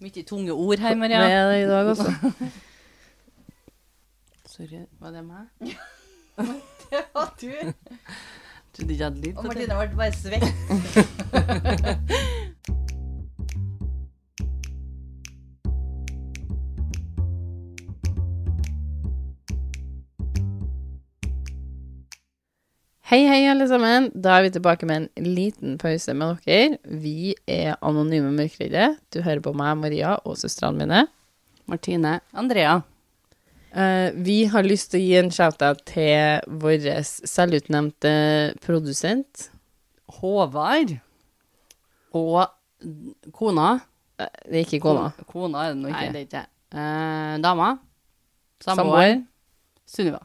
Mye tunge ord her, Det Maria. er det i dag også. Sorry, var det meg? Det var du. Trodde ikke jeg hadde lyd på det. Og Martine ble bare svett. Hei, hei, alle sammen. Da er vi tilbake med en liten pause med dere. Vi er Anonyme Mørkredde. Du hører på meg, Maria, og søstrene mine. Martine. Andrea. Uh, vi har lyst til å gi en shout-out til vår selvutnevnte produsent. Håvard. Og kona. Uh, Det er ikke kona. Kona er det nå Nei, det er ikke Uh, dama. Samboer. Sunniva.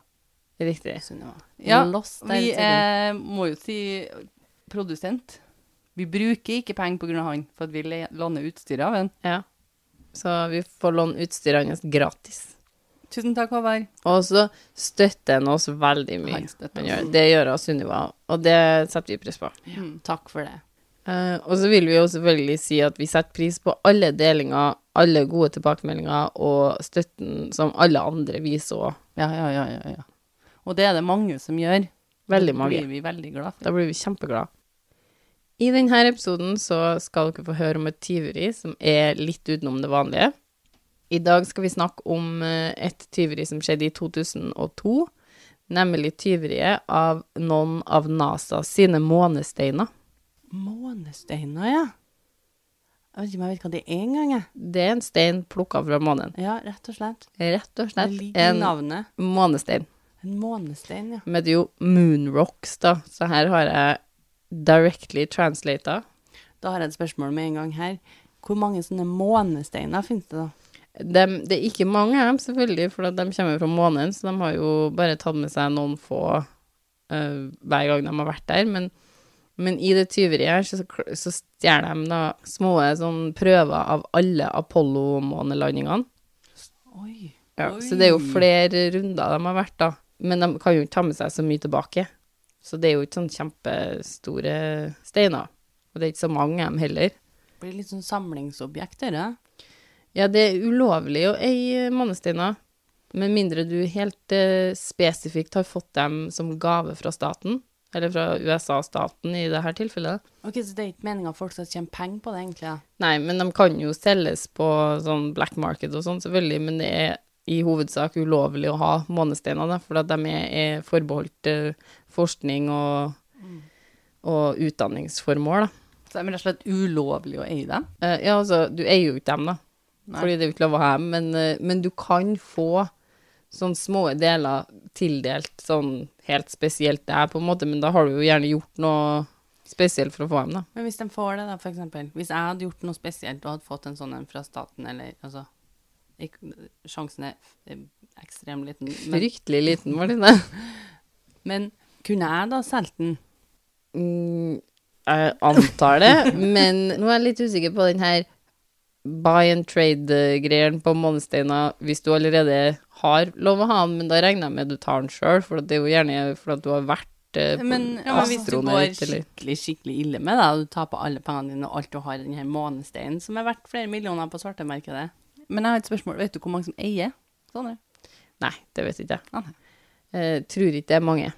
Riktig. Sunniva. Ja, Lost der vi eh, må jo si produsent. Vi bruker ikke penger av han, for at vi låner utstyret av han. Ja. Så vi får låne utstyret hans gratis. Tusen takk, Håvard. Og så støtter han oss veldig mye. Han støtter Han oss. gjør, det gjør oss Sunniva, og det setter vi pris på. Ja, takk for det. Uh, og så vil vi jo selvfølgelig si at vi setter pris på alle delinger, alle gode tilbakemeldinger og støtten som alle andre viser òg. Ja, ja, ja, ja, ja. Og det er det mange som gjør. Veldig mange. Da blir vi veldig glad for. Da blir vi kjempeglade. I denne episoden så skal dere få høre om et tyveri som er litt utenom det vanlige. I dag skal vi snakke om eh, et tyveri som skjedde i 2002, nemlig tyveriet av noen av NASA sine månesteiner. Månesteiner, ja. Jeg vet ikke om jeg vet hva det er engang. Det er en stein plukka fra månen. Ja, rett og slett. Rett og Det slett ligger i en månestein. En månestein, ja. Men det er jo moonrocks, da, så her har jeg directly translata. Da har jeg et spørsmål med en gang her. Hvor mange sånne månesteiner finnes det, da? De, det er ikke mange av dem, selvfølgelig, for de kommer fra månen, så de har jo bare tatt med seg noen få uh, hver gang de har vært der. Men, men i det tyveriet her så, så stjeler de da små sånn prøver av alle Apollo-månelandingene. Oi. Ja, Oi. så det er jo flere runder de har vært, da. Men de kan jo ikke ta med seg så mye tilbake. Så det er jo ikke sånn kjempestore steiner. Og det er ikke så mange av dem heller. Det blir litt sånn samlingsobjekt, dette. Ja, det er ulovlig å eie mannesteiner. med mindre du helt eh, spesifikt har fått dem som gave fra staten, eller fra USA-staten i dette tilfellet. Ok, Så det er ikke meninga folk skal tjene penger på det, egentlig? Nei, men de kan jo selges på sånn black market og sånn, selvfølgelig, men det er i hovedsak ulovlig å ha månesteiner, da, for at de er, er forbeholdt eh, forskning og, og utdanningsformål, da. Så det er rett og slett ulovlig å eie dem? Uh, ja, altså, du eier jo ikke dem, da. Nei. Fordi det er jo ikke lov å ha dem, men, uh, men du kan få sånne små deler tildelt sånn helt spesielt der, på en måte, men da har du jo gjerne gjort noe spesielt for å få dem, da. Men hvis de får det, da, for eksempel. Hvis jeg hadde gjort noe spesielt og hadde fått en sånn en fra staten, eller altså Sjansen er eh, ekstremt liten. Men, Fryktelig liten, Martine. men kunne jeg da solgt den? Mm, jeg antar det, men nå er jeg litt usikker på den her buy and trade-greien på månesteiner hvis du allerede har lov å ha den, men da regner jeg med du tar den sjøl, for det er jo gjerne for at du har vært eh, på Men, ja, men hvis du går skikkelig, skikkelig ille med det, og du taper alle pengene dine og alt du har i den her månesteinen, som er verdt flere millioner på svartemarkedet Men jeg har et spørsmål. Vet du hvor mange som eier sånne? Nei, det vet ikke jeg. Ah, nei. Eh, tror ikke det er mange.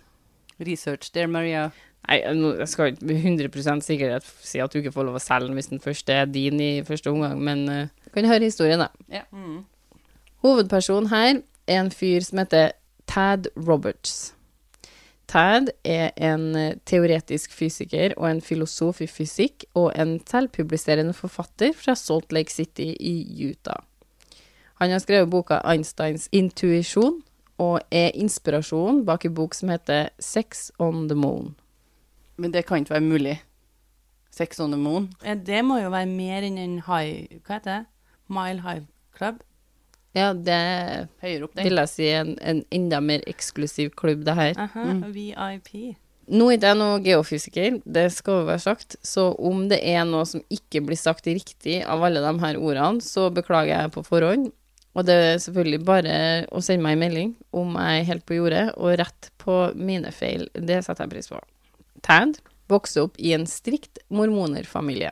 Research there, Maria. Nei, jeg skal ikke med 100 sikkerhet si at du ikke får lov å selge den hvis den første er din i første omgang, men uh, du kan høre historien, da. Ja. Mm. Hovedpersonen her er en fyr som heter Tad Roberts. Tad er en eh, teoretisk fysiker og en filosof i fysikk og en selvpubliserende forfatter fra Salt Lake City i Utah. Han har skrevet boka Einsteins intuisjon og er inspirasjonen bak en bok som heter Sex on the Moon. Men det kan ikke være mulig. Sex on the moon. Ja, det må jo være mer enn en high Hva heter det? Mile High Club? Ja, det Høyere opp, den. vil jeg si en, en enda mer eksklusiv klubb, det her. Aha, Mm. VIP. Nå er ikke jeg noe geofysiker, det skal jo være sagt, så om det er noe som ikke blir sagt riktig av alle de her ordene, så beklager jeg på forhånd. Og det er selvfølgelig bare å sende meg en melding om jeg er helt på jordet, og rett på mine feil. Det setter jeg pris på. Tad vokste opp i en strikt mormonerfamilie.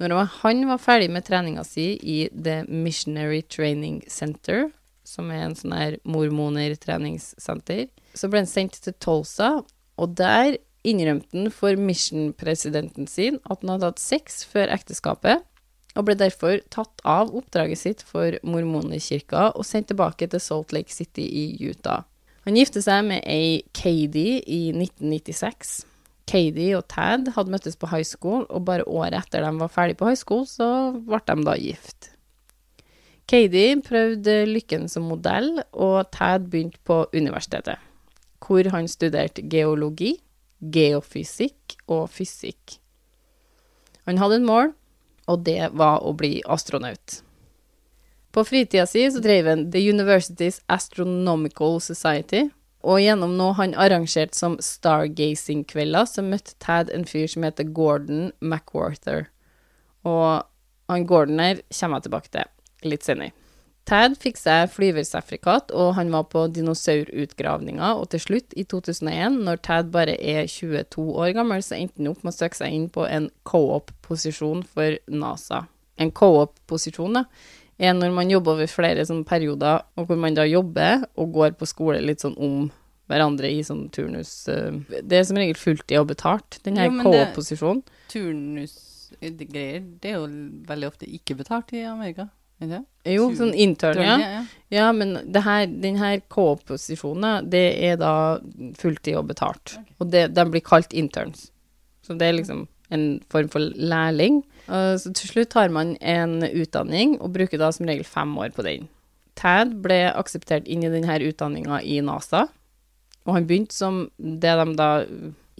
Når han- var ferdig med treninga si i The Missionary Training Center, som er en sånn her mormoner-treningssenter, så ble han sendt til Tulsa, og der innrømte han for mission-presidenten sin at han hadde hatt sex før ekteskapet, og ble derfor tatt av oppdraget sitt for mormonerkirka og sendt tilbake til Salt Lake City i Utah. Han gifte seg med ei Katie i 1996. Katie og Tad hadde møttes på high school, og bare året etter de var ferdig på high school, så ble de da gift. Katie prøvde lykken som modell, og Tad begynte på universitetet, hvor han studerte geologi, geofysikk og fysikk. Han hadde en mål, og det var å bli astronaut. På fritida si så drev han The University's Astronomical Society, og gjennom noe han arrangerte som stargazing-kvelder, så møtte Tad en fyr som heter Gordon McWarther. Og han Gordon her kommer jeg tilbake til litt senere. Tad fikk seg flyversertifikat, og han var på dinosaurutgravninga, og til slutt, i 2001, når Tad bare er 22 år gammel, så endte han opp med å søke seg inn på en co-op-posisjon for NASA. En co-op-posisjon, da, er når man jobber over flere sånne perioder, og hvor man da jobber og går på skole litt sånn om hverandre i sånn turnus eh, Det er som regel fulltid og betalt, den her co-op-posisjonen. Turnusgreier, det er jo veldig ofte ikke betalt i Amerika. Er det? Jo, sånn intern, ja. ja. Ja, men det her, den her K-posisjonen, det er da fulltid og betalt. Og det, de blir kalt interns. Så det er liksom en form for lærling. Uh, så til slutt har man en utdanning, og bruker da som regel fem år på den. Tad ble akseptert inn i denne utdanninga i NASA, og han begynte som det de da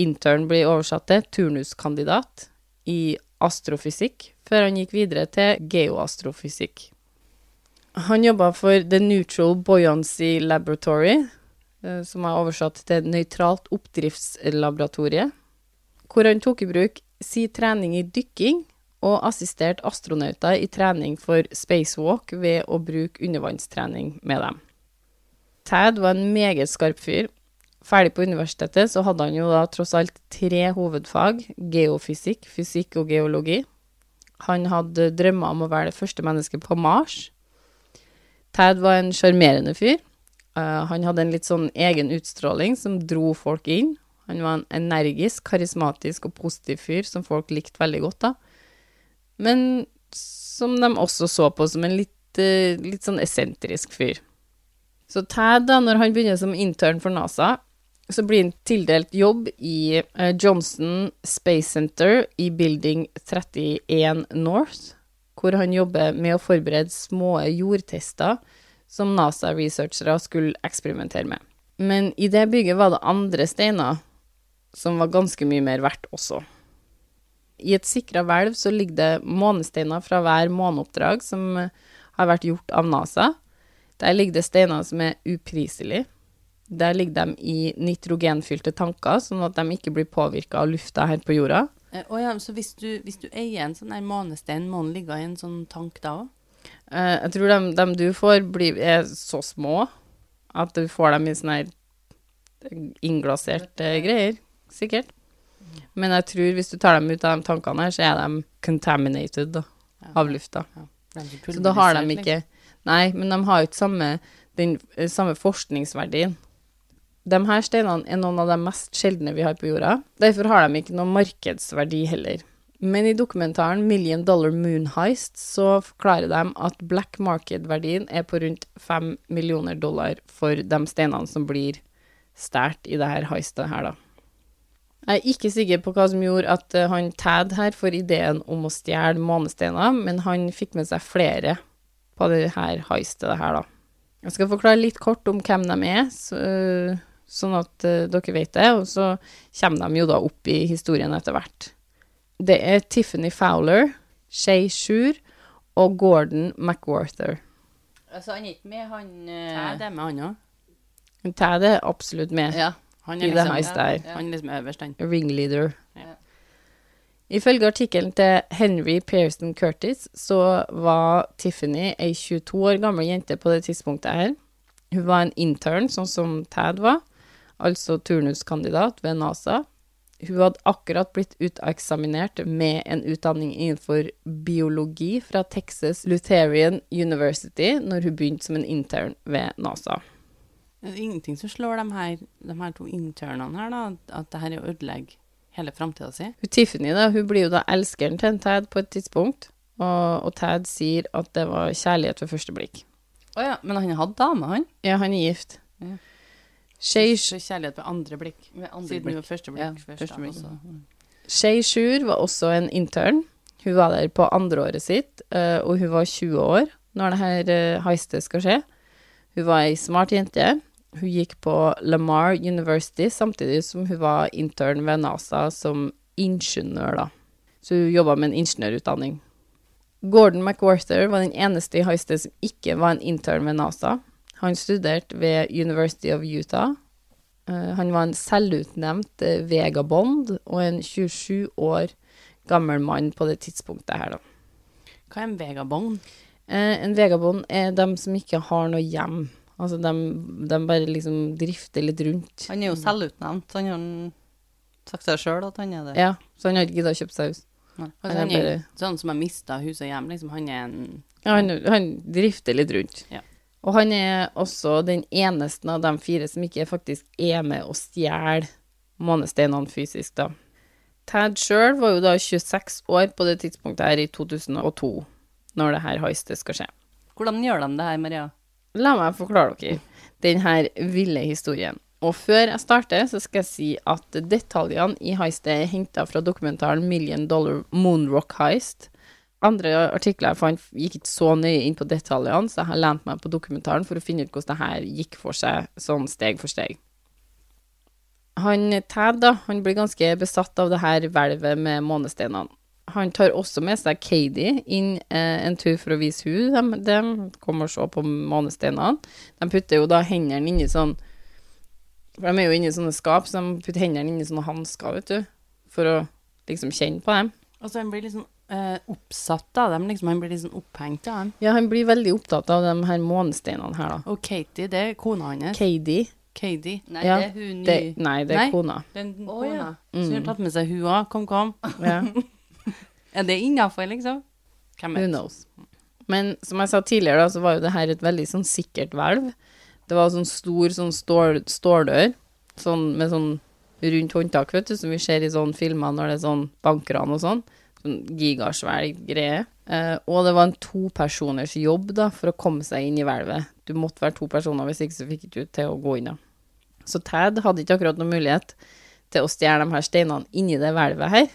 intern blir oversatt til, turnuskandidat i astrofysikk, før han gikk videre til geoastrofysikk. Han jobba for The Neutral Buoyancy Laboratory, eh, som er oversatt til Nøytralt oppdriftslaboratorie, hvor han tok i bruk si trening i dykking og assisterte astronauter i trening for spacewalk ved å bruke undervannstrening med dem. Tad var en meget skarp fyr. Ferdig på universitetet så hadde han jo da tross alt tre hovedfag, geofysikk, fysikk og geologi. Han hadde drømmer om å være det første mennesket på Mars. Tad var en sjarmerende fyr. Eh, han hadde en litt sånn egen utstråling som dro folk inn. Han var en energisk, karismatisk og positiv fyr som folk likte veldig godt, da. Men som de også så på som en litt, eh, litt sånn esentrisk fyr. Så Tad, da, når han begynner som intern for NASA, så blir han tildelt jobb i eh, Johnson Space Center i Building 31 North, hvor han jobber med å forberede små jordtester som NASA-researchere skulle eksperimentere med. Men i det bygget var det andre steiner som var ganske mye mer verdt også. I et sikra hvelv så ligger det månesteiner fra hver måneoppdrag som eh, har vært gjort av NASA. Der ligger det steiner som er upriselige. Der ligger de i nitrogenfylte tanker, sånn at de ikke blir påvirka av lufta her på jorda. Eh, å ja, så hvis du, hvis du eier en sånn der månestein, må den ligge i en sånn tank da òg? Eh, jeg tror de, du får, blir, er så små at du får dem i sånne her innglaserte greier, sikkert. Men jeg tror hvis du tar dem ut av de tankene her, så er de contaminated da, av lufta. Så da har de ikke Nei, men de har jo ikke samme, den eh, samme forskningsverdien. De her steinene er noen av de mest sjeldne vi har på jorda. Derfor har de ikke noen markedsverdi heller. Men i dokumentaren Million Dollar Moon Heist så forklarer de at black market-verdien er på rundt fem millioner dollar for de steinene som blir stjålet i det her heistet her, da. Jeg er ikke sikker på hva som gjorde at eh, han Tad her får ideen om å stjele månesteiner, men han fikk med seg flere på det her heistet her, da. Jeg skal forklare litt kort om hvem de er, så, sånn at uh, dere vet det, og så kommer de jo da opp i historien etter hvert. Det er Tiffany Fowler, Shay Shur og Gordon McWarther. Altså, han er ikke med, han uh... Tæd er med, han òg. Tad er absolutt med. Ja. Han I det der. her. Han er liksom øverst, han. ringleader. Ja. Ifølge artikkelen til Henry Pearson Curtis så var Tiffany ei 22 år gammel jente på det tidspunktet her. Hun var en intern, sånn som Tad var, altså turnuskandidat ved NASA. Hun hadde akkurat blitt uteksaminert med en utdanning innenfor biologi fra Texas Lutheran University når hun begynte som en intern ved NASA. Det er ingenting som slår de her, de her to internene her, da, at det her er å ødelegge hele framtida si. Hun Tiffany da, hun blir jo da elskeren til en Tad på et tidspunkt, og, og Tad sier at det var kjærlighet ved første blikk. Å ja, men han hadde dame, han? Ja, han er gift. Ja. Så kjærlighet ved andre blikk. Med andre Siden blikk. første blikk Ja, første, første blikk. Også. Shay Shur var også en intern. Hun var der på andreåret sitt, eh, og hun var 20 år når det her eh, heistet skal skje. Hun var ei smart jente. Hun gikk på Lamar University samtidig som hun var intern ved NASA som ingeniør, da. Så hun jobba med en ingeniørutdanning. Gordon McWarther var den eneste i heistet som ikke var en intern ved NASA. Han studerte ved University of Utah. Eh, han var en selvutnevnt eh, vegabond og en 27 år gammel mann på det tidspunktet her, da. Hva er en vegabond? Eh, en vegabond er dem som ikke har noe hjem. Altså, de, de bare liksom drifter litt rundt. Han er jo selvutnevnt. Han har sagt seg sjøl at han er det. Ja, så han har ikke giddet å kjøpe seg hus. Altså, Han er han er bare- sånn som har mista hus og hjem, liksom. Han er en Ja, han, han drifter litt rundt. Ja. Og han er også den eneste av de fire som ikke faktisk er med å stjele månesteinene fysisk, da. Tad sjøl var jo da 26 år på det tidspunktet her i 2002, når det her heistet skal skje. Hvordan gjør de det her, Maria? La meg forklare dere denne ville historien. Og før jeg starter, så skal jeg si at detaljene i heistet er henta fra dokumentaren Million Dollar Moonrock Heist. Andre artikler jeg fant, gikk ikke så nøye inn på detaljene, så jeg har lent meg på dokumentaren for å finne ut hvordan det her gikk for seg, sånn steg for steg. Han Tad, da, han blir ganske besatt av det her hvelvet med månesteinene. Han tar også med seg Katie inn eh, en tur for å vise henne. dem, de kommer og ser på månesteinene. De putter jo da hendene inni sånn For de er jo inni sånne skap, så de putter hendene inni sånne hansker, vet du. For å liksom kjenne på dem. Altså, han blir liksom eh, oppsatt av dem, liksom. Han blir liksom opphengt av dem. Ja, han blir veldig opptatt av de her månesteinene her, da. Og Katie, det er kona hans. Katie. Katie. Nei, Ja, det er hun ny. Det, nei, det er Nei. kona. Den Å, kona. ja. Så hun har Mm. tatt med seg hun òg. Kom, kom. Ja. Er det innafor, liksom? Hvem Who knows. Men som jeg sa tidligere, da, så var jo det her et veldig sånn sikkert hvelv. Det var sånn stor sånn stål, ståldør, sånn med sånn rundt håndtak, vet du, som vi ser i sånne filmer når det er sånn bankran og sånn. Sånn gigasvær greie. Eh, og det var en topersoners jobb, da, for å komme seg inn i hvelvet. Du måtte være to personer, hvis ikke så fikk du til å gå inn, da. Så Tad hadde ikke akkurat noen mulighet til å stjele de her steinene inni det hvelvet her.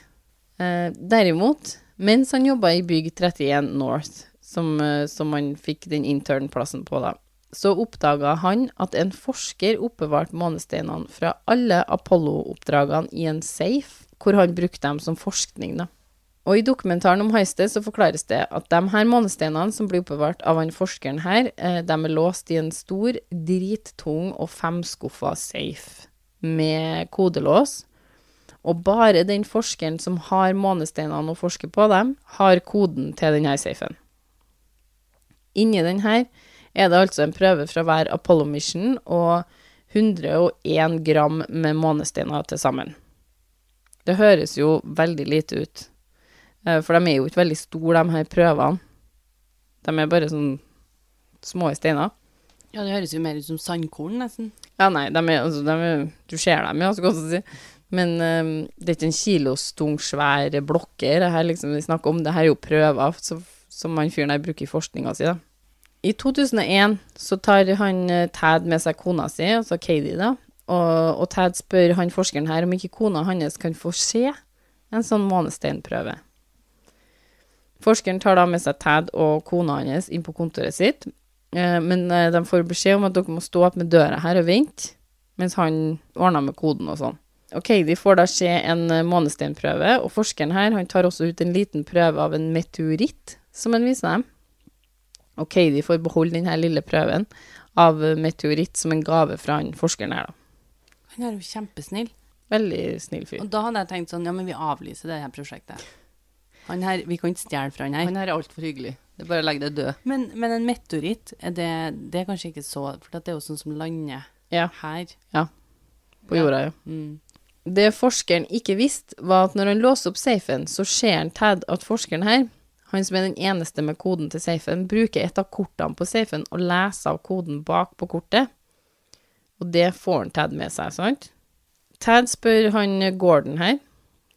Eh, derimot, mens han jobba i bygg 31 North, som, eh, som han fikk den internplassen på, da, så oppdaga han at en forsker oppbevarte månesteinene fra alle Apollo-oppdragene i en safe, hvor han brukte dem som forskning, da. Og i dokumentaren om heistet så forklares det at de her månesteinene som blir oppbevart av han forskeren her, eh, de er låst i en stor, drittung og femskuffa safe med kodelås. Og bare den forskeren som har månesteinene og forsker på dem, har koden til denne safen. Inni den her er det altså en prøve fra hver Apollo Mission og 101 gram med månesteiner til sammen. Det høres jo veldig lite ut, for de er jo ikke veldig store, de her prøvene. De er bare sånn små steiner. Ja, det høres jo mer ut som sandkorn, nesten. Ja, nei, de er, altså, de er, du ser dem, ja, så godt å si. Men um, det er ikke en kilostung, svær blokker det her liksom vi snakker om. Det her er jo prøver så, som han fyren der bruker i forskninga si, da. I 2001 så tar han eh, Tad med seg kona si, altså Katie, da. Og, og Tad spør han forskeren her om ikke kona hans kan få se en sånn månesteinprøve. Forskeren tar da med seg Tad og kona hans inn på kontoret sitt, eh, men eh, de får beskjed om at dere må stå opp med døra her og vente, mens han ordner med koden og sånn. Ok, de får da se en eh, månesteinprøve, og forskeren her han tar også ut en liten prøve av en meteoritt, som han viser dem. Ok, de får beholde denne lille prøven av meteoritt som en gave fra han forskeren her, da. Han er jo kjempesnill. Veldig snill fyr. Og da hadde jeg tenkt sånn, ja, men vi avlyser det her prosjektet. Han her, vi kan ikke stjele fra han her. Han her er altfor hyggelig. Det er bare å legge det død. Men, men en meteoritt, det, det er kanskje ikke så For det er jo sånn som lander Ja, her. på jorda, ja. Mm. Det forskeren ikke visste, var at når han låser opp safen, så ser han Tad at forskeren her, han som er den eneste med koden til safen, bruker et av kortene på safen og leser av koden bak på kortet. Og det får han Tad med seg, sant? Tad spør han Gordon her,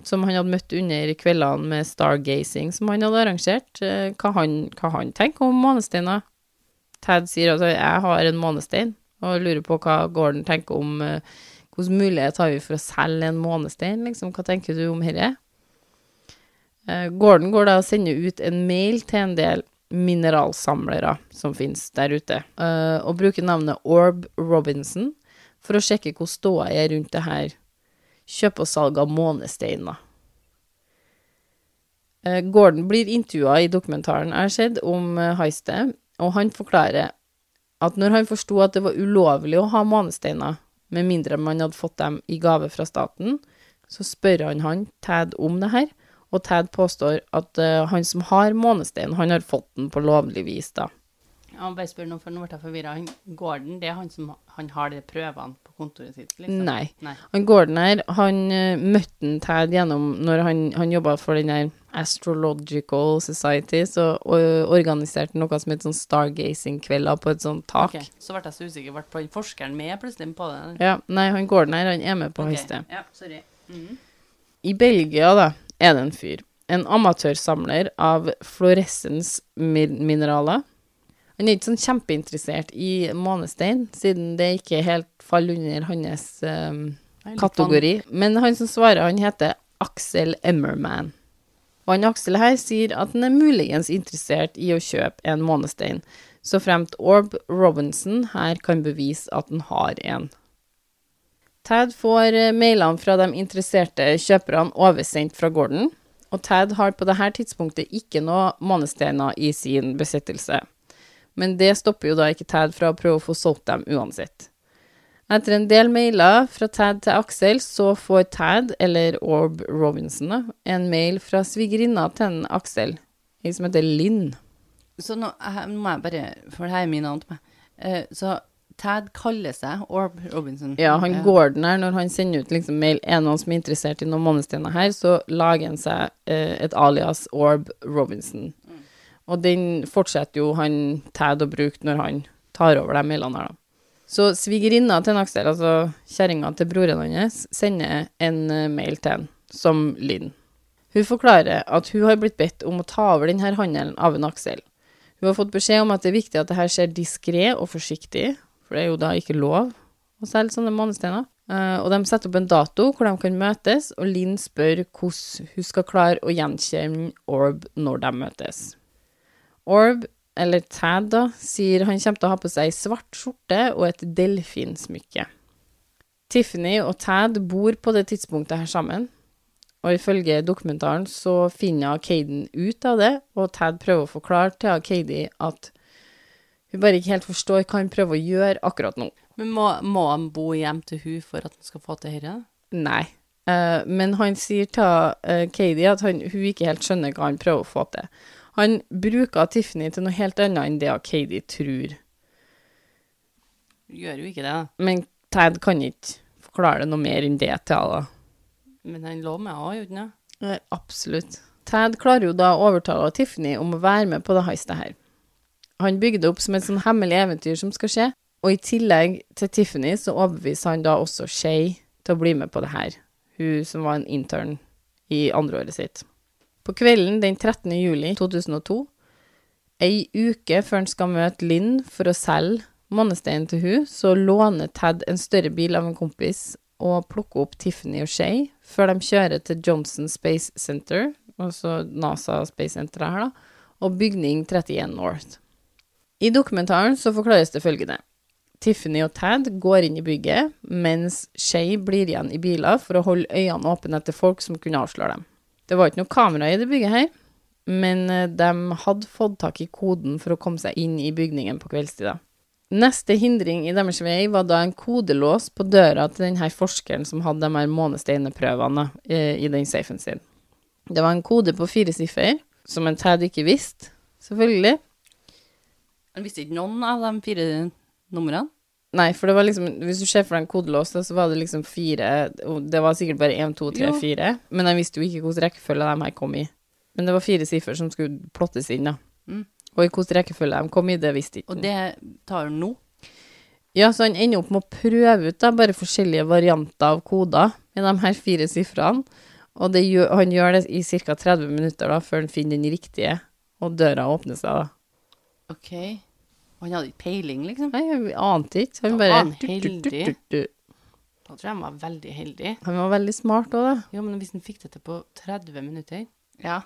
som han hadde møtt under kveldene med stargazing som han hadde arrangert, eh, hva han, hva han tenker om månesteiner. Tad sier at jeg har en månestein, og lurer på hva Gordon tenker om eh, hvilken mulighet har vi for å selge en månestein, liksom, hva tenker du om dette? Eh, Gordon går da og sender ut en mail til en del mineralsamlere som finnes der ute, og bruker navnet Orb Robinson for å sjekke hvor ståa er rundt det her kjøp og salg av månesteiner. Eh, Gordon blir intervjua i dokumentaren jeg har sett om eh, heistet, og han forklarer at når han forsto at det var ulovlig å ha månesteiner, med mindre man hadde fått dem i gave fra staten, så spør han han Tad om det her, og Tad påstår at uh, han som har månestein, han har fått den på lovlig vis, da. Ja, bare spør nå, for nå ble jeg forvirra. Gordon, det er han som han har de prøvene kontoret sitt? liksom? Nei. Nei. Han Gordon her, han eh, møtte en Tad gjennom når han, han jobba for den der Astrological Society, så og organiserte noe som het sånn stargazing-kvelder på et sånt tak. Okay. Så ble jeg så usikker. Ble på- forskeren med plutselig på det? eller? Ja, nei, han Gordner, han er med på okay. heistet. Ja, sorry. -hmm. I Belgia, da, er det en fyr. En amatørsamler av fluorescens-mineraler. Han er ikke sånn kjempeinteressert i månestein, siden det ikke helt faller under hans litt kategori. Men han som svarer, han heter Axel Emmerman. Og han Aksel her sier at han er muligens interessert i å kjøpe en månestein, så fremt Orb Robinson her kan bevise at han har en. Tad får eh, mailene fra de interesserte kjøperne oversendt fra Gordon, og Tad har på dette tidspunktet ikke noe månesteiner i sin besittelse. Men det stopper jo da ikke Tad fra å prøve å få solgt dem uansett. Etter en del mailer fra Tad til Aksel, så får Tad, eller Orb Robinson, en mail fra svigerinna til Aksel, ei som heter Linn. Så nå, her, nå må jeg bare For det her er min annen til meg. Uh, så Tad kaller seg Orb Robinson. Ja, han Gordon her, når han sender ut liksom mail, er det noen som er interessert i noen månesteiner her, så lager han seg uh, et alias Orb Robinson. Og den fortsetter jo han Tad å bruke når han tar over de mailene her, da. Så svigerinna til Aksel, altså kjerringa til broren hans, sender en eh, mail til han, som Linn. Hun forklarer at hun har blitt bedt om å ta over denne handelen av en Aksel. Hun har fått beskjed om at det er viktig at det her skjer diskré og forsiktig, for det er jo da ikke lov å selge sånne månesteiner. Eh, og de setter opp en dato hvor de kan møtes, og Linn spør hvordan hun skal klare å gjenkjenne Orb når de møtes. Orb, eller Tad, da, sier han kommer til å ha på seg svart skjorte og et delfinsmykke. Tiffany og Tad bor på det tidspunktet her sammen, og ifølge dokumentaren så finner Caden ut av det, og Tad prøver å forklare til Katie at hun bare ikke helt forstår hva han prøver å gjøre akkurat nå. Men må, må han bo hjem til hun for at han skal få til dette? Nei. Uh, men han sier til uh, Katie at han, hun ikke helt skjønner hva han prøver å få til. Han bruker Tiffany til noe helt annet enn det Katie tror. Gjør jo ikke det, da. Men Tad kan ikke forklare det noe mer enn det til henne. Men han lå med henne, gjorde han ikke? Absolutt. Tad klarer jo da å overtale Tiffany om å være med på det heistet her. Han bygger det opp som et sånn hemmelig eventyr som skal skje, og i tillegg til Tiffany så overbeviser han da også Shay til å bli med på det her, hun som var en intern i andreåret sitt. På kvelden den 13. juli 2002, ei uke før han skal møte Lynn for å selge månesteinen til hun, så låner Ted en større bil av en kompis og plukker opp Tiffany og Shay før de kjører til Johnson Space Center, altså NASA Space Center her, da, og bygning 31 North. I dokumentaren så forklares det følgende. Tiffany og Tad går inn i bygget, mens Shay blir igjen i biler for å holde øynene åpne etter folk som kunne avsløre dem. Det var ikke noe kamera i det bygget her, men eh, de hadde fått tak i koden for å komme seg inn i bygningen på kveldstida. Neste hindring i deres vei var da en kodelås på døra til denne forskeren som hadde de her månesteineprøvene eh, i den safen sin. Det var en kode på fire siffer, som en Tad ikke visste, selvfølgelig. Han visste ikke noen av de fire numrene? Nei, for det var liksom Hvis du ser for deg en kodelås, så var det liksom fire Det var sikkert bare én, to, tre, fire. Men jeg visste jo ikke hvilken rekkefølge de her kom i. Men det var fire siffer som skulle plottes inn, da. Mm. Og i hvilken rekkefølge de kom i, det visste ikke Og det tar han nå. Ja, så han ender opp med å prøve ut da, bare forskjellige varianter av koder med de her fire sifrene. Og det gjør, han gjør det i ca. 30 minutter da, før han finner den riktige, og døra åpner seg da. OK. Og han hadde ikke peiling, liksom. Nei, jeg ante ikke. Han Da bare var han heldig. Da tror jeg han var veldig heldig. Han var veldig smart òg, da. Jo, men hvis han fikk dette på 30 minutter Ja.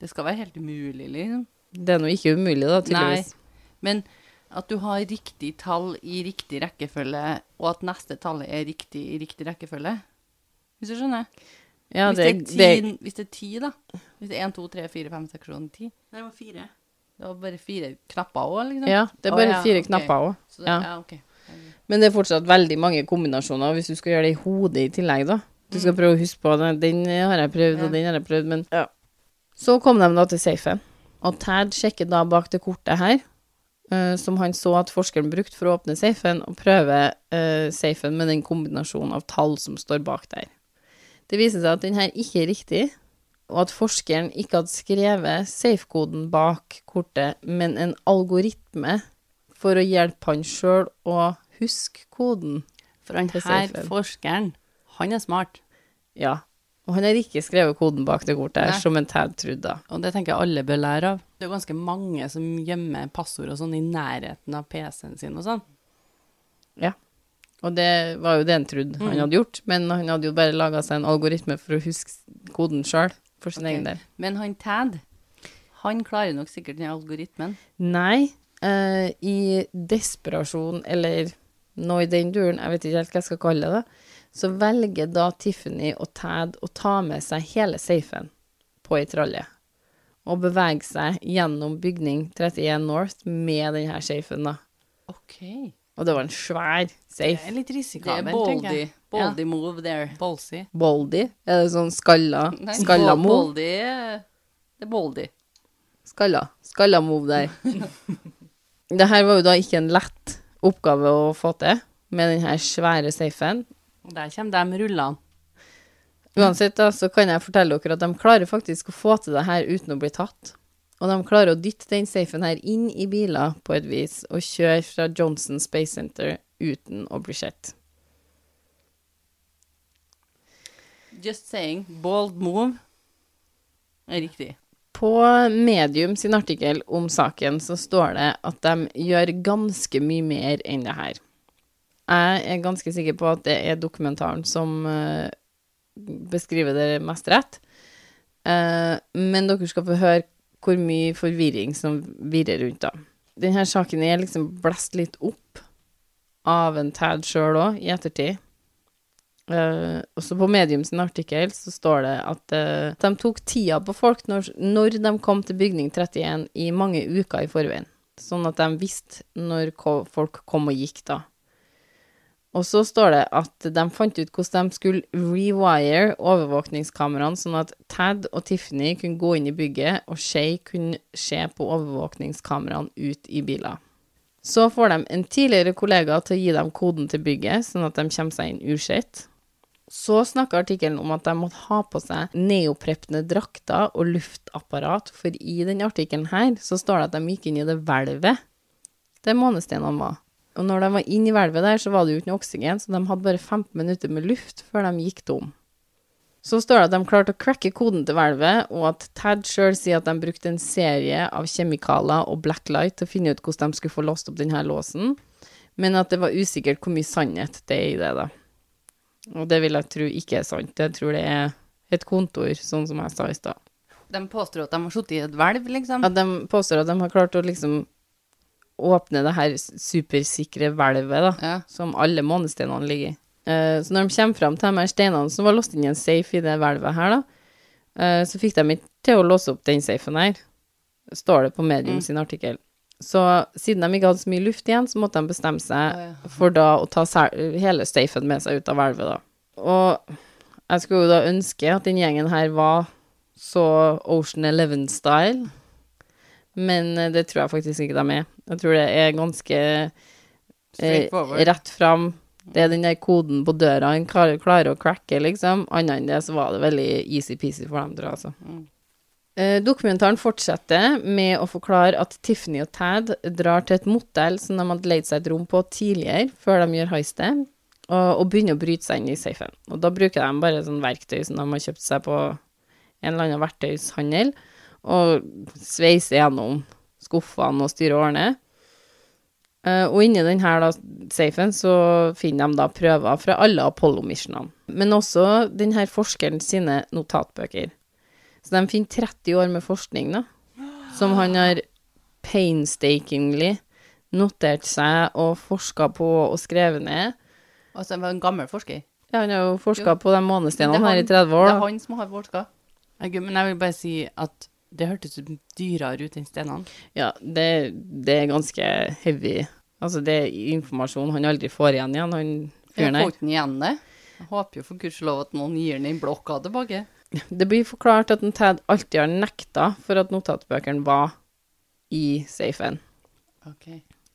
Det skal være helt umulig, liksom. Det er nå ikke umulig, da, tydeligvis. Men at du har riktig tall i riktig rekkefølge, og at neste tallet er riktig i riktig rekkefølge. Hvis du skjønner? Ja, hvis, det, det det, er ti, hvis det er ti, da. Hvis det er 1, 2, 3, 4, 5, 6, 7, 8, 10. Nei, det var fire. Det var bare fire knapper òg, liksom? ja, det er bare bare ja, fire knapper òg. Ja. ja. okay. Men det er fortsatt veldig mange kombinasjoner hvis du skal gjøre det i hodet i tillegg, da. Du skal prøve å huske på den, Den har jeg prøvd, Mm. Ja. og den har jeg prøvd, men ja. Så kom de da til safen, og Tad sjekker da bak det kortet her, uh, som han så at forskeren brukte for å åpne safen, og prøver uh, safen med den kombinasjonen av tall som står bak der. Det viser seg at den her ikke er riktig, og at forskeren ikke hadde skrevet safe-koden bak kortet, men en algoritme for å hjelpe han sjøl å huske koden. For han her forskeren, han er smart. Ja. Og han har ikke skrevet koden bak det kortet, Nei. som en Tad trodde. Og det tenker jeg alle bør lære av. Det er ganske mange som gjemmer passord og sånn i nærheten av PC-en sin og sånn. Og det var jo det han trodde han Mm. hadde gjort, men han hadde jo bare laga seg en algoritme for å huske koden sjøl, for sin okay. egen del. Men han Tad, han klarer nok sikkert den algoritmen. Nei, Uh, i desperasjon, eller noe i den duren, jeg vet ikke helt hva jeg skal kalle det, så velger da Tiffany og Tad å ta med seg hele safen på ei tralje. Og bevege seg gjennom bygning 31 North med denne safen, da. OK. Og det var en svær Det er litt risikabelt, er tenker boldy. jeg. Boldy move there. Ballsy. Boldy. Er det sånn skalla? Nei, Skalla move? Boldy er- Det er boldy. Skalla. Skalla move der. det her var jo da ikke en lett oppgave å få til, med den her svære safen. Der kommer de rullene. Uansett da, så kan jeg fortelle dere at de klarer faktisk å få til det her uten å bli tatt. Og de klarer å dytte den safen her inn i biler på et vis, og kjøre fra Johnson Space Center uten å bli sett. Just saying. Bold move er riktig. På Medium sin artikkel om saken så står det at de gjør ganske mye mer enn det her. Jeg er ganske sikker på at det er dokumentaren som eh, beskriver det mest rett. Eh, men dere skal få høre hvor mye forvirring som virrer rundt da. Denne saken er liksom blest litt opp av en Tad sjøl òg, i ettertid. Uh, også på Medium sin artikkel så står det at uh, de tok tida på folk når, når de kom til bygning 31 i mange uker i forveien. Sånn at de visste når folk kom og gikk da. Og så står det at de fant ut hvordan de skulle rewire overvåkningskameraene, sånn at Tad og Tiffany kunne gå inn i bygget, og Shay kunne se på overvåkningskameraene ut i biler. Så får de en tidligere kollega til å gi dem koden til bygget, sånn at de kommer seg inn usett. Så snakker artikkelen om at de måtte ha på seg neoprepne drakter og luftapparat, for i denne artikkelen her så står det at de gikk inn i det hvelvet der månestenene var. Og når de var inne i hvelvet der, så var det jo ikke noe oksygen, så de hadde bare 15 minutter med luft før de gikk tom. Så står det at de klarte å cracke koden til hvelvet, og at Tad sjøl sier at de brukte en serie av kjemikalier og blacklight til å finne ut hvordan de skulle få låst opp denne låsen, men at det var usikkert hvor mye sannhet det er i det, da. Og det vil jeg tro ikke er sant. Jeg tror det er et kontor, sånn som jeg sa i stad. De påstår at de har sittet i et hvelv, liksom. At de påstår at de har klart å liksom åpne det her supersikre hvelvet, da, Ja. som alle månesteinene ligger i. Uh, så når de kommer fram til de her steinene som var låst inn i en safe i det hvelvet her, da, uh, så fikk de ikke til å låse opp den safen her, står det på Medium Mm. sin artikkel. Så siden de ikke hadde så mye luft igjen, så måtte de bestemme seg Å, ja. for da å ta hele safen med seg ut av hvelvet, da. Og jeg skulle jo da ønske at den gjengen her var så Ocean Eleven-style, men eh, det tror jeg faktisk ikke de er. Jeg tror det er ganske eh, rett fram. Det er den der koden på døra han klarer, klarer å cracke, liksom. Annet enn det så var det veldig easy-peasy for dem, tror jeg, altså. Mm. Eh, dokumentaren fortsetter med å forklare at Tiffany og Tad drar til et motell som de hadde leid seg et rom på tidligere, før de gjør heistet, og, og begynner å bryte seg inn i safen. Og da bruker de bare sånn verktøy som de har kjøpt seg på en eller annen verktøyshandel, og sveise gjennom skuffene og styre og ordner. Eh, og inni denne safen så finner de da prøver fra alle Apollo-missionene, men også denne forskeren sine notatbøker. Så de finner 30 år med forskning, da, som han har painstakingly notert seg og forska på og skrevet ned. Altså, han var en gammel forsker. Ja, han har jo forska på de er her i 30 år. Det er han som har forska. Men jeg vil bare si at det hørtes dyrere ut enn stenene. Ja, det, det er ganske heavy. Altså, det er informasjon han aldri får igjen igjen, han fyren der. får ikke den igjen det. Jeg håper jo for gudskjelov at noen gir den i blokka tilbake. Det blir forklart at en Ted alltid har nekta for at notatbøkene var i safen. Ok.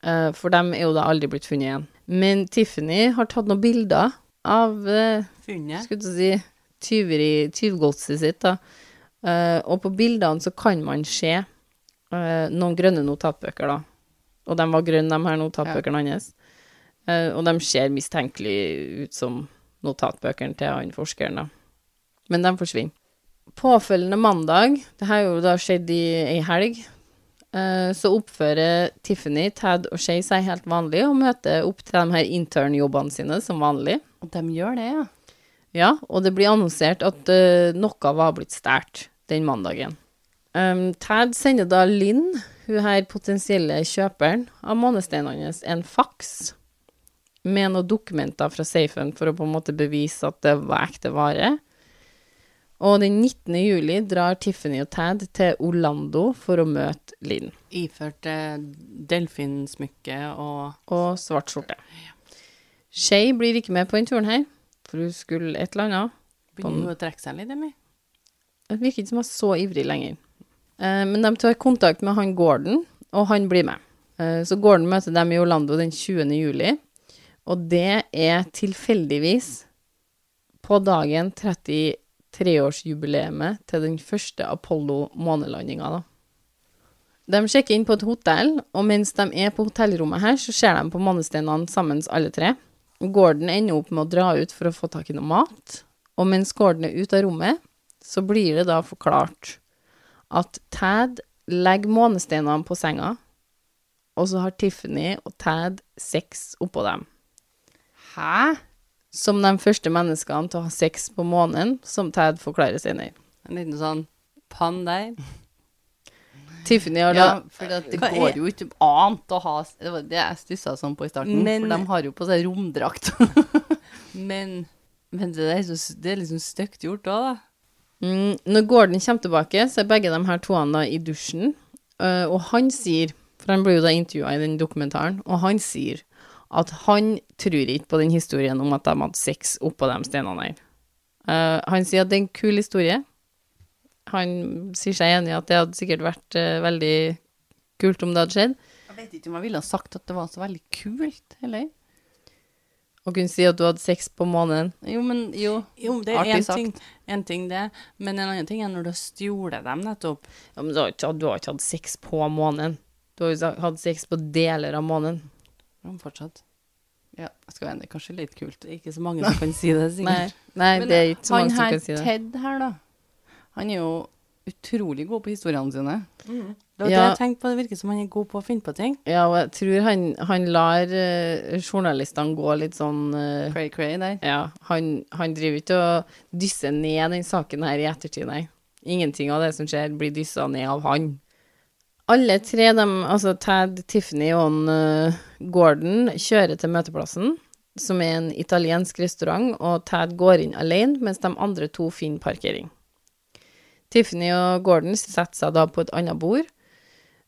Eh, for dem er jo da aldri blitt funnet igjen. Men Tiffany har tatt noen bilder av eh, Funnet. skulle du si tyveri, tyvgodset sitt, da. Eh, og på bildene så kan man se uh, noen grønne notatbøker, da. Og de var grønne, de her notatbøkene hans. Uh, og de ser mistenkelig ut som notatbøkene til han forskeren, da. Men de forsvinner. Påfølgende mandag, det er jo da skjedd i ei helg, så oppfører Tiffany, Tad og Shay seg helt vanlig og møter opp til de her internjobbene sine som vanlig. Og de gjør det, ja. Ja, og det blir annonsert at noe var blitt stjålet den mandagen. Um, Tad sender da Linn, hun her potensielle kjøperen av månesteinene hans, en faks med noen dokumenter fra safen for å på en måte bevise at det var ekte vare. Og den 19. juli drar Tiffany og Tad til Orlando for å møte Linn. Iført eh, delfinsmykke og Og svart skjorte. Shay blir ikke med på denne turen her, for hun skulle et eller annet. Begynner hun å trekke seg litt, eller? Det virker ikke som jeg er så ivrig lenger. Eh, men de tar kontakt med han Gordon, og han blir med. Eh, så Gordon møter dem i Orlando den 20. juli, og det er tilfeldigvis på dagen 33-årsjubileet til den første Apollo-månelandinga, da. De sjekker inn på et hotell, og mens de er på hotellrommet her, så ser de på månesteinene sammen alle tre. Gordon ender opp med å dra ut for å få tak i noe mat, og mens Gordon er ute av rommet, så blir det da forklart at Tad legger månesteinene på senga, og så har Tiffany og Tad sex oppå dem. Hæ? Som de første menneskene til å ha sex på månen, som Tad forklarer senere. En liten sånn pann der. Tiffany har da Ja, for det, det Hva går er- jo ikke annet å ha Det var det jeg stussa sånn på i starten. Men- For de har jo på seg romdrakt. Men, men det, er så, det er liksom stygt gjort òg, da. Mm, når Gordon kommer tilbake, så er begge de her toene da i dusjen, uh, og han sier, for han ble jo da intervjua i den dokumentaren, og han sier at han tror ikke på den historien om at de hadde sex oppå de steinene her. Uh, han sier at det er en kul historie. Han sier seg enig i at det hadde sikkert vært uh, veldig kult om det hadde skjedd. Jeg vet ikke om jeg ville ha sagt at det var så veldig kult, eller? Å kunne si at du hadde sex på måneden. Jo, men jo. Jo, det er én ting, en ting det, men en annen ting er når du har stjålet dem nettopp. Ja, men du har, ikke, du har ikke hatt sex på måneden. Du har jo hatt sex på deler av måneden. Men Fortsatt. Ja, skal være kanskje litt kult. Det er ikke så mange som kan si det, sikkert. nei Men det er ikke så mange som kan si det. Ted her, da. Han er jo utrolig god på historiene sine. Det var det jeg tenkte på, det virker som han er god på å finne på ting. Ja, og jeg tror han, han lar uh, journalistene gå litt sånn eh, Cray-cray der. Ja, han, han driver ikke og dysser ned den saken her i ettertid, nei. Ingenting av det som skjer, blir dyssa ned av han. Alle tre, dem, altså Tad, Tiffany og han, eh, Gordon, kjører til møteplassen, som er en italiensk restaurant, og Tad går inn alene, mens de andre to finner parkering. Tiffany og Gordon setter seg da på et annet bord,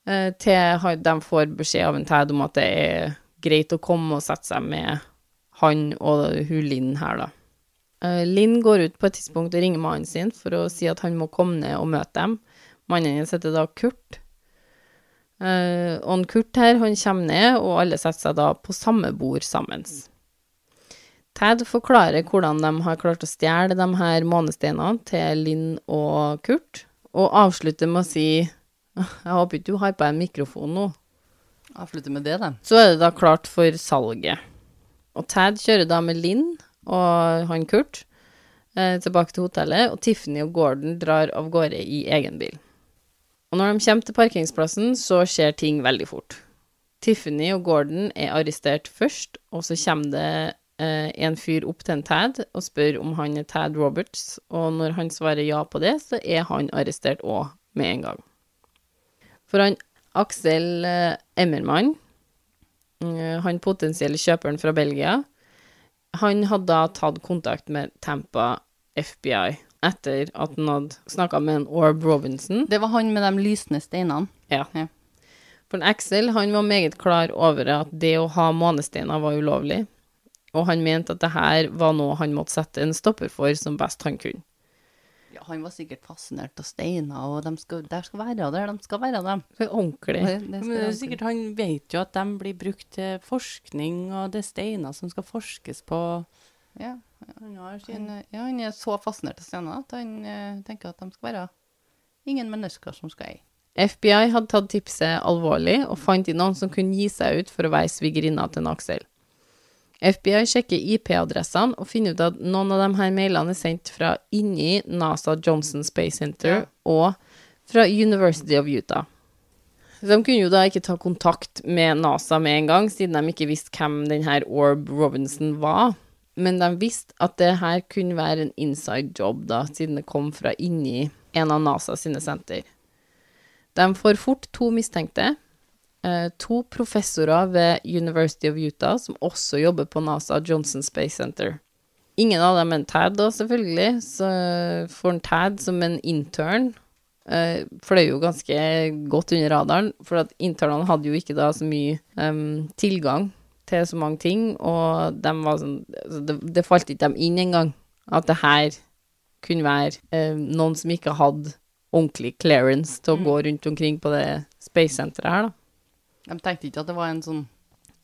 til de får beskjed av en Ted om at det er greit å komme og sette seg med han og hun Linn her, da. Eh, Linn går ut på et tidspunkt og ringer mannen sin for å si at han må komme ned og møte dem. Mannen hennes heter da Kurt. Eh, og Kurt her, han kommer ned, og alle setter seg da på samme bord sammen. Ted forklarer hvordan de har klart å stjele de her månesteinene til Linn og Kurt, og avslutter med å si Jeg håper ikke du har på en mikrofon nå. Avslutte med det, da. Så er det da klart for salget. Og Tad kjører da med Linn og han Kurt eh, tilbake til hotellet, og Tiffany og Gordon drar av gårde i egen bil. Og når de kommer til parkingsplassen, så skjer ting veldig fort. Tiffany og Gordon er arrestert først, og så kommer det eh, en fyr opp til en Tad og spør om han er Tad Roberts, og når han svarer ja på det, så er han arrestert òg med en gang. For han Aksel eh, Emmermann, eh, han potensielle kjøperen fra Belgia, han hadde da tatt kontakt med Tampa FBI etter at han hadde snakka med en Orb Robinson. Det var han med de lysende steinene. Ja. Ja. For Axel han var meget klar over at det å ha månesteiner var ulovlig, og han mente at det her var noe han måtte sette en stopper for som best han kunne. Ja, han var sikkert fascinert av steiner, og de skal, der skal være der de skal være, dem. Ordentlig. Det, det Men det er sikkert han vet jo at de blir brukt til forskning, og det er steiner som skal forskes på. ja, Han har han, ja, han er så fascinert av steiner at han uh, tenker at de skal være ingen mennesker som skal eie. FBI hadde tatt tipset alvorlig og fant inn noen som kunne gi seg ut for å være svigerinna til en Aksel. FBI sjekker IP-adressene og finner ut at noen av de her mailene er sendt fra inni NASA Johnson Space Center og fra University of Utah. Så de kunne jo da ikke ta kontakt med NASA med en gang, siden de ikke visste hvem denne Orb Robinson var. Men de visste at det her kunne være en inside job, da, siden det kom fra inni en av NASA sine senter. De får fort to mistenkte. Eh, to professorer ved University of Utah som også jobber på NASA Johnson Space Center. Ingen av dem er en Tad, da, selvfølgelig, så for en Tad som en intern. Uh, fløy jo ganske godt under radaren, for at internene hadde jo ikke da så mye um, tilgang til så mange ting, og de var sånn altså det, det falt ikke dem inn engang at det her kunne være uh, noen som ikke hadde ordentlig clearance til å gå rundt omkring på det space centeret her, da. De tenkte ikke at det var en sånn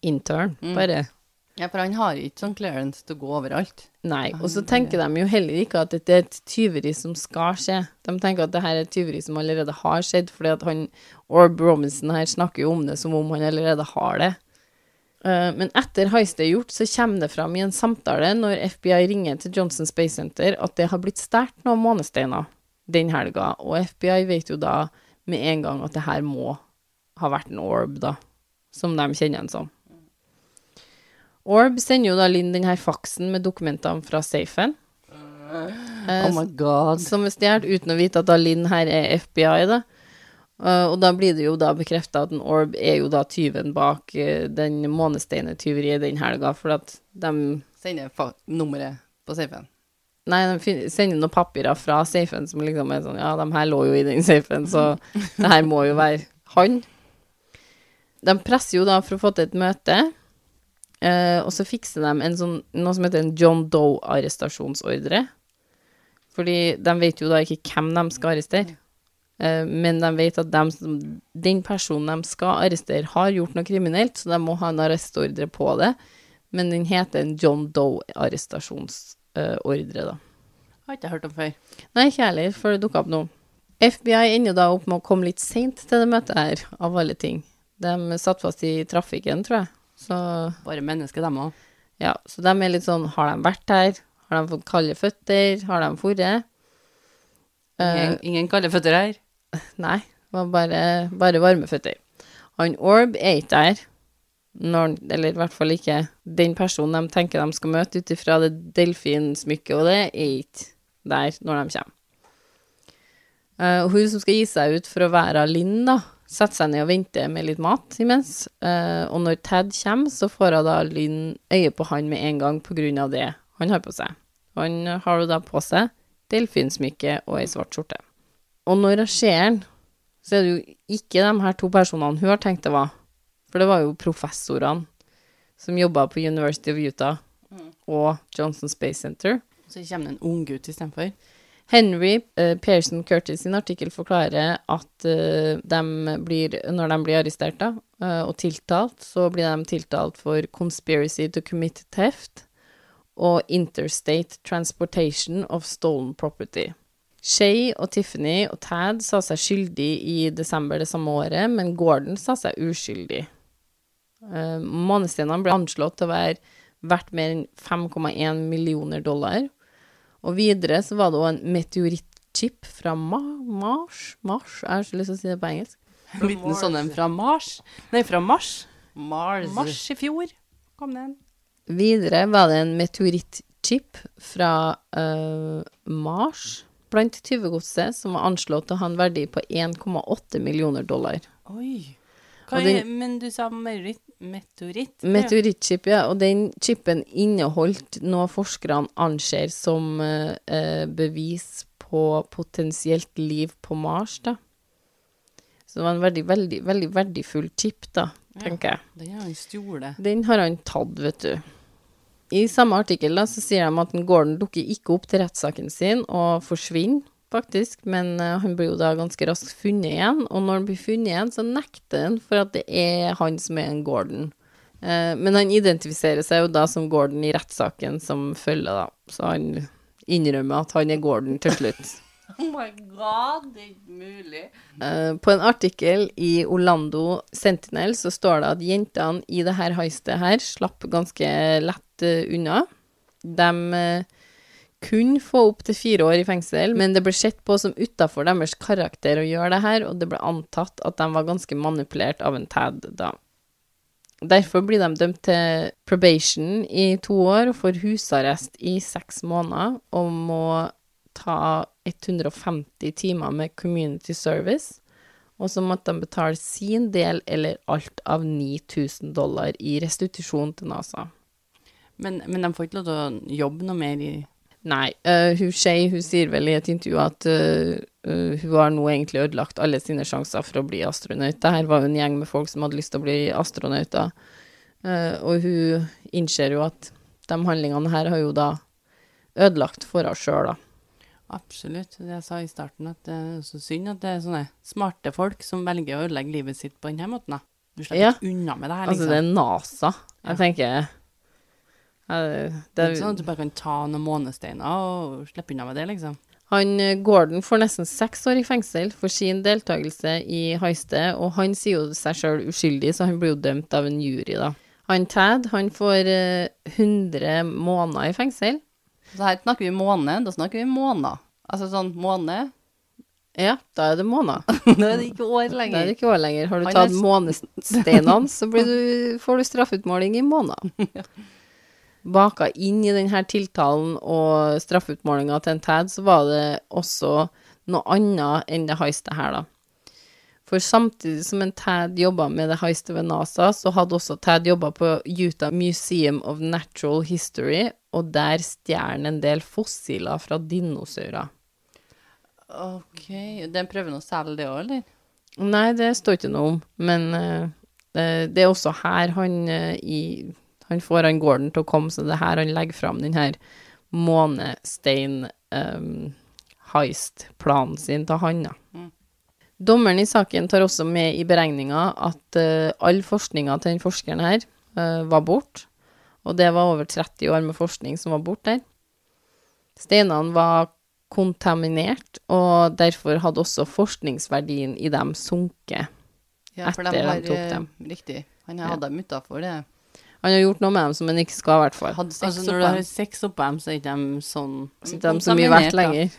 Intern, Mm. bare. Ja, for han har ikke sånn clearance til å gå overalt. Nei. Og så tenker de jo heller ikke at dette er et tyveri som skal skje. De tenker at det her er et tyveri som allerede har skjedd, fordi at han Orb Robinson her snakker jo om det som om han allerede har det. Eh, men etter heistet er gjort, så kommer det fram i en samtale når FBI ringer til Johnson Space Center at det har blitt stjålet noen månesteiner den helga, og FBI vet jo da med en gang at det her må ha vært en orb, da, som de kjenner han som. Orb sender jo da Linn den her faksen med dokumentene fra safen. Uh, Oh my god. som er stjålet, uten å vite at da Linn her er FBI, da. Uh, og da blir det jo da bekrefta at en Orb er jo da tyven bak uh, den månesteinetyveriet den helga, for at de Sender nummeret på safen. Nei, de sender noen papirer fra safen som liksom er sånn Ja, de her lå jo i den safen, så det her må jo være han. De presser jo da for å få til et møte, eh, og så fikser de en sånn, noe som heter en John Doe-arrestasjonsordre. Fordi de vet jo da ikke hvem de skal arrestere. Eh, men de vet at de, den personen de skal arrestere, har gjort noe kriminelt, så de må ha en arrestordre på det. Men den heter en John Doe-arrestasjonsordre, da. Har ikke hørt om før. Nei, ikke heller, for det dukka opp nå. FBI ender da opp med å komme litt seint til det møtet her, av alle ting. De satt fast i trafikken, tror jeg. Så Bare mennesker, dem òg. ja, så de er litt sånn Har de vært her? Har de fått kalde føtter? Har de dratt? Ingen, ingen kalde føtter her. Nei, det var bare, bare varme føtter. Han Orb er ikke der, når, eller i hvert fall ikke den personen de tenker de skal møte ut ifra det delfinsmykket, og det er ikke der når de kommer. Eh, hun som skal gi seg ut for å være Linn, da, setter seg ned og venter med litt mat imens. Uh, og når Ted kommer, så får hun da Lynn øye på han med en gang på grunn av det han har på seg. Han har jo da på seg delfinsmykke og ei svart skjorte. Og når hun ser han, så er det jo ikke de her to personene hun har tenkt det var. For det var jo professorene som jobba på University of Utah og Johnson Space Center. Så kommer det en unggutt istedenfor. Henry uh, Pearson Curtis sin artikkel forklarer at uh, de blir, når de blir arrestert da, uh, og tiltalt, så blir de tiltalt for conspiracy to commit theft og interstate transportation of stolen property. Shay og Tiffany og Tad sa seg skyldig i desember det samme året, men Gordon sa seg uskyldig. Uh, Månestenene ble anslått til å være verdt mer enn 5,1 millioner dollar. Og videre så var det òg en meteorittchip fra Ma Mars Mars, jeg har så lyst til å si det på engelsk. En liten sånn en fra Mars. Nei, fra Mars. Mars. Mars i fjor kom det en. Videre var det en meteorittchip fra uh, Mars blant tyvegodset, som var anslått til å ha en verdi på 1,8 millioner dollar. Oi. Hva den- men du sa meteoritt? Meteoritt? Meteorittchip, ja. Og den chipen inneholdt noe forskerne anser som eh, eh, bevis på potensielt liv på Mars, da. Så det var en veldig, veldig, veldig verdifull chip, da, tenker jeg. Den har han stjålet. Den har han tatt, vet du. I samme artikkel da, så sier de at Gordon dukker ikke opp til rettssaken sin og forsvinner, faktisk, men eh, han blir jo da ganske raskt funnet igjen, og når han blir funnet igjen, så nekter han for at det er han som er en Gordon. Eh, men han identifiserer seg jo da som Gordon i rettssaken som følger, da, så han innrømmer at han er Gordon til slutt. Oh my god, det er ikke mulig. Eh, på en artikkel i Orlando Sentinel så står det at jentene i det her heistet her slapp ganske lett unna. De kunne få opp til fire år i fengsel, men det ble sett på som utafor deres karakter å gjøre det her, og det ble antatt at de var ganske manipulert av en Tad da. Derfor blir de dømt til probation i to år og får husarrest i seks måneder og må ta 150 timer med community service, og så måtte de betale sin del eller alt av 9000 dollar i restitusjon til NASA. Men, men de får ikke lov til å jobbe noe mer i Nei, Uh, hun Shay hun sier vel i et intervju at uh, hun har nå egentlig ødelagt alle sine sjanser for å bli astronaut. Det her var jo en gjeng med folk som hadde lyst til å bli astronauter, og hun innser jo at de handlingene her har jo da ødelagt for henne sjøl, da. Absolutt. Det jeg sa i starten, at det er så synd at det er sånne smarte folk som velger å ødelegge livet sitt på denne måten. da. Du slipper Ja. unna med det her, liksom. Altså, liksom. det er NASA. Jeg Ja. tenker eh, Det er sånn at du bare kan ta noen månesteiner og slippe unna med det, liksom. Han eh, Gordon får nesten seks år i fengsel for sin deltakelse i heistet, og han sier jo seg sjøl uskyldig, så han blir jo dømt av en jury, da. Han Tad, han får eh, 100 måneder i fengsel. Så her snakker vi måned, da snakker vi måneder. Altså sånn måned, Ja, da er det måneder. da er det ikke år Da er lenger. det ikke år lenger. Har du er tatt s- månesteinene, så blir du, får du straffeutmåling i måneder. Baka inn i denne tiltalen og straffeutmålinga til en Tad, så var det også noe annet enn det heistet her, da. For samtidig som en Tad jobba med det heistet ved NASA, så hadde også Tad jobba på Utah Museum of Natural History, og der stjal han en del fossiler fra dinosaurer. Ok, den prøver å selge det òg, eller? Nei, det står ikke noe om, men uh, det- det er også her han uh, i Han får han Gordon til å komme, så det er her han legger fram den her månestein um, sin til han, da. Mm. Dommeren i saken tar også med i beregninga at uh, all forskninga til den forskeren her uh, var borte, og det var over 30 år med forskning som var borte der. Steinene var kontaminert, og derfor hadde også forskningsverdien i dem sunket. Ja, for de Etter de har tok eh, dem. Riktig. Han hadde Ja. dem utafor det. Han har gjort noe med dem som han ikke skal, i hvert fall. Hadde sex Altså, når du har sex oppå dem, så er ikke de sånn Så ikke de så mye verdt lenger.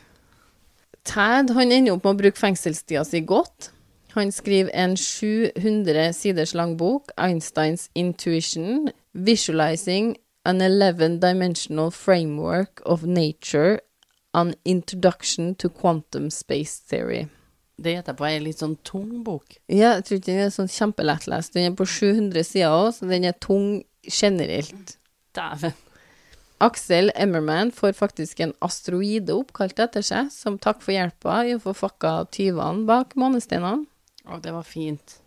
Tad han ender opp med å bruke fengselstida si godt. Han skriver en 700 siders lang bok, 'Einsteins Intuition', 'Visualizing an 11-dimensional framework of nature', 'An introduction to quantum space theory'. Det etterpå er en litt sånn tung bok. Ja, jeg tror ikke den er sånn kjempelettlest. Den er på 700 sider òg, så den er tung generelt. Dæven. Aksel Emmerman får faktisk en asteroide oppkalt etter seg, som takk for hjelpa i å få fakka tyvene bak månesteinene. Å, det var fint.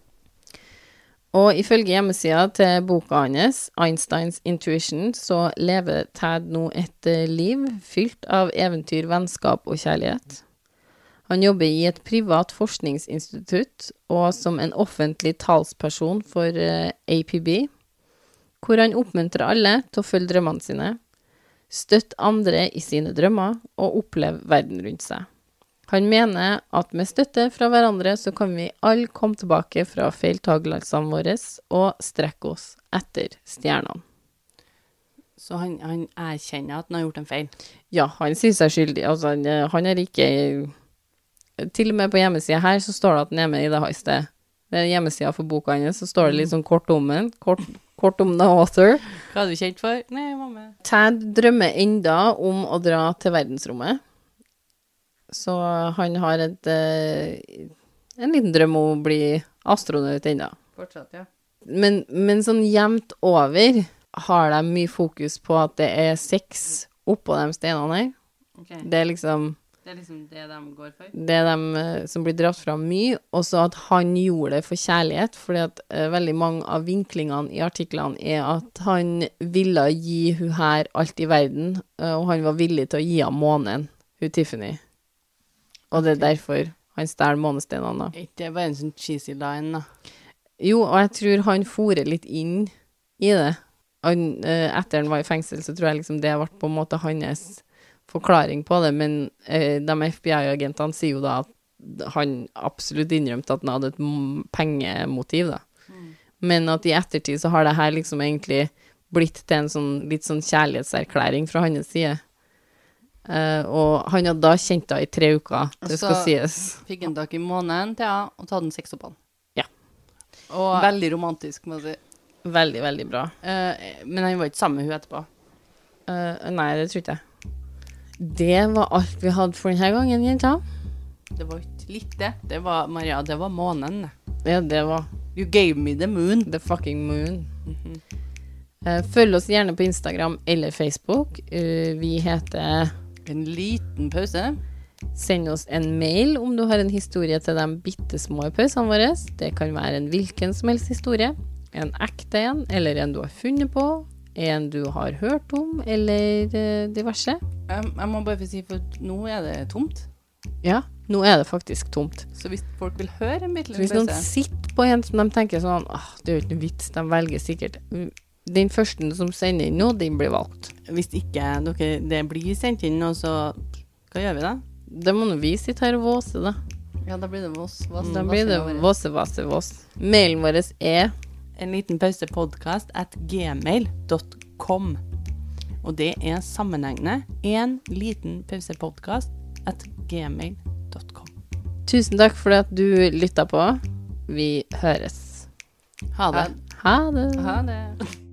Og ifølge hjemmesida til boka hans, Einsteins Intuition, så lever Tad nå et eh, liv fylt av eventyr, vennskap og kjærlighet. Han jobber i et privat forskningsinstitutt og som en offentlig talsperson for eh, APB, hvor han oppmuntrer alle til å følge drømmene sine, støtte andre i sine drømmer og oppleve verden rundt seg. Han mener at med støtte fra hverandre så kan vi alle komme tilbake fra feiltagelsene våre og strekke oss etter stjernene. Så han, han erkjenner at han har gjort en feil. Ja, han sier seg skyldig. Altså, han, eh, han er ikke Til og med på hjemmesida her så står det at han er med i det heistet. Det er hjemmesida for boka hans, så står det litt sånn kort om den. Kort, kort om the author. Hva er du kjent for? Nei, med. Tad drømmer enda om å dra til verdensrommet. Så han har et, eh, en liten drøm om å bli astronaut ennå. Fortsatt, ja. Men, men sånn jevnt over har de mye fokus på at det er sex oppå de steinene her. Okay. Det er liksom Det er liksom det de går for? det er dem eh, som blir dratt fram mye, og så at han gjorde det for kjærlighet, fordi at uh, veldig mange av vinklingene i artiklene er at han ville gi hun her alt i verden, uh, og han var villig til å gi henne månen, hun Tiffany. Og det er derfor han stjeler månestenene, da. Ikke det bare en sånn cheesy line, da? Jo, og jeg tror han forer litt inn i det. Han, uh, etter han var i fengsel, så tror jeg liksom det ble på en måte hans forklaring på det, men eh, de FBI-agentene sier jo da at han absolutt innrømte at han hadde et pengemotiv, da. Men at i ettertid så har det her liksom egentlig blitt til en sånn litt sånn kjærlighetserklæring fra hans side. Uh, og han hadde da kjent henne i tre uker, det skal sies. Og så Fikk han tak i månen til henne og tatt en sex opp han. Ja. Og Veldig romantisk, må jeg si. Veldig, veldig bra. Uh, men han var ikke sammen med hun etterpå. Uh, nei, det tror ikke jeg. Det var alt vi hadde for denne gangen, jenta. Det var ikke litt det. Var, Maria, det var månen. Ja, det var You gave me the moon. the fucking moon. Eh, følg oss gjerne på Instagram eller Facebook. Eh, vi heter En liten pause. Send oss en mail om du har en historie til de bitte små pausene våre. Det kan være en hvilken som helst historie. En ekte en, eller en du har funnet på. En du har hørt om, eller eh, diverse. Jeg, jeg må bare få si, for nå er det tomt. Ja, nå er det faktisk tomt. Så hvis folk vil høre en bitte hvis noen sitter på en som de tenker sånn ah, Det er jo ikke noe vits, de velger sikkert Den første som sender inn nå, den blir valgt. Hvis ikke dere, det blir sendt inn nå, så hva gjør vi da? Det må nå vi sitte her og våse, da. Ja, da blir det vås. Vås, Da blir det våse, vasse, vås. Mailen vår er En liten pause podkast at gmail.com. Og det er sammenhengende. En liten pause podkast at gmail.com. Tusen takk for at du lytta på. Vi høres. Ha det. Ha det. Ha det.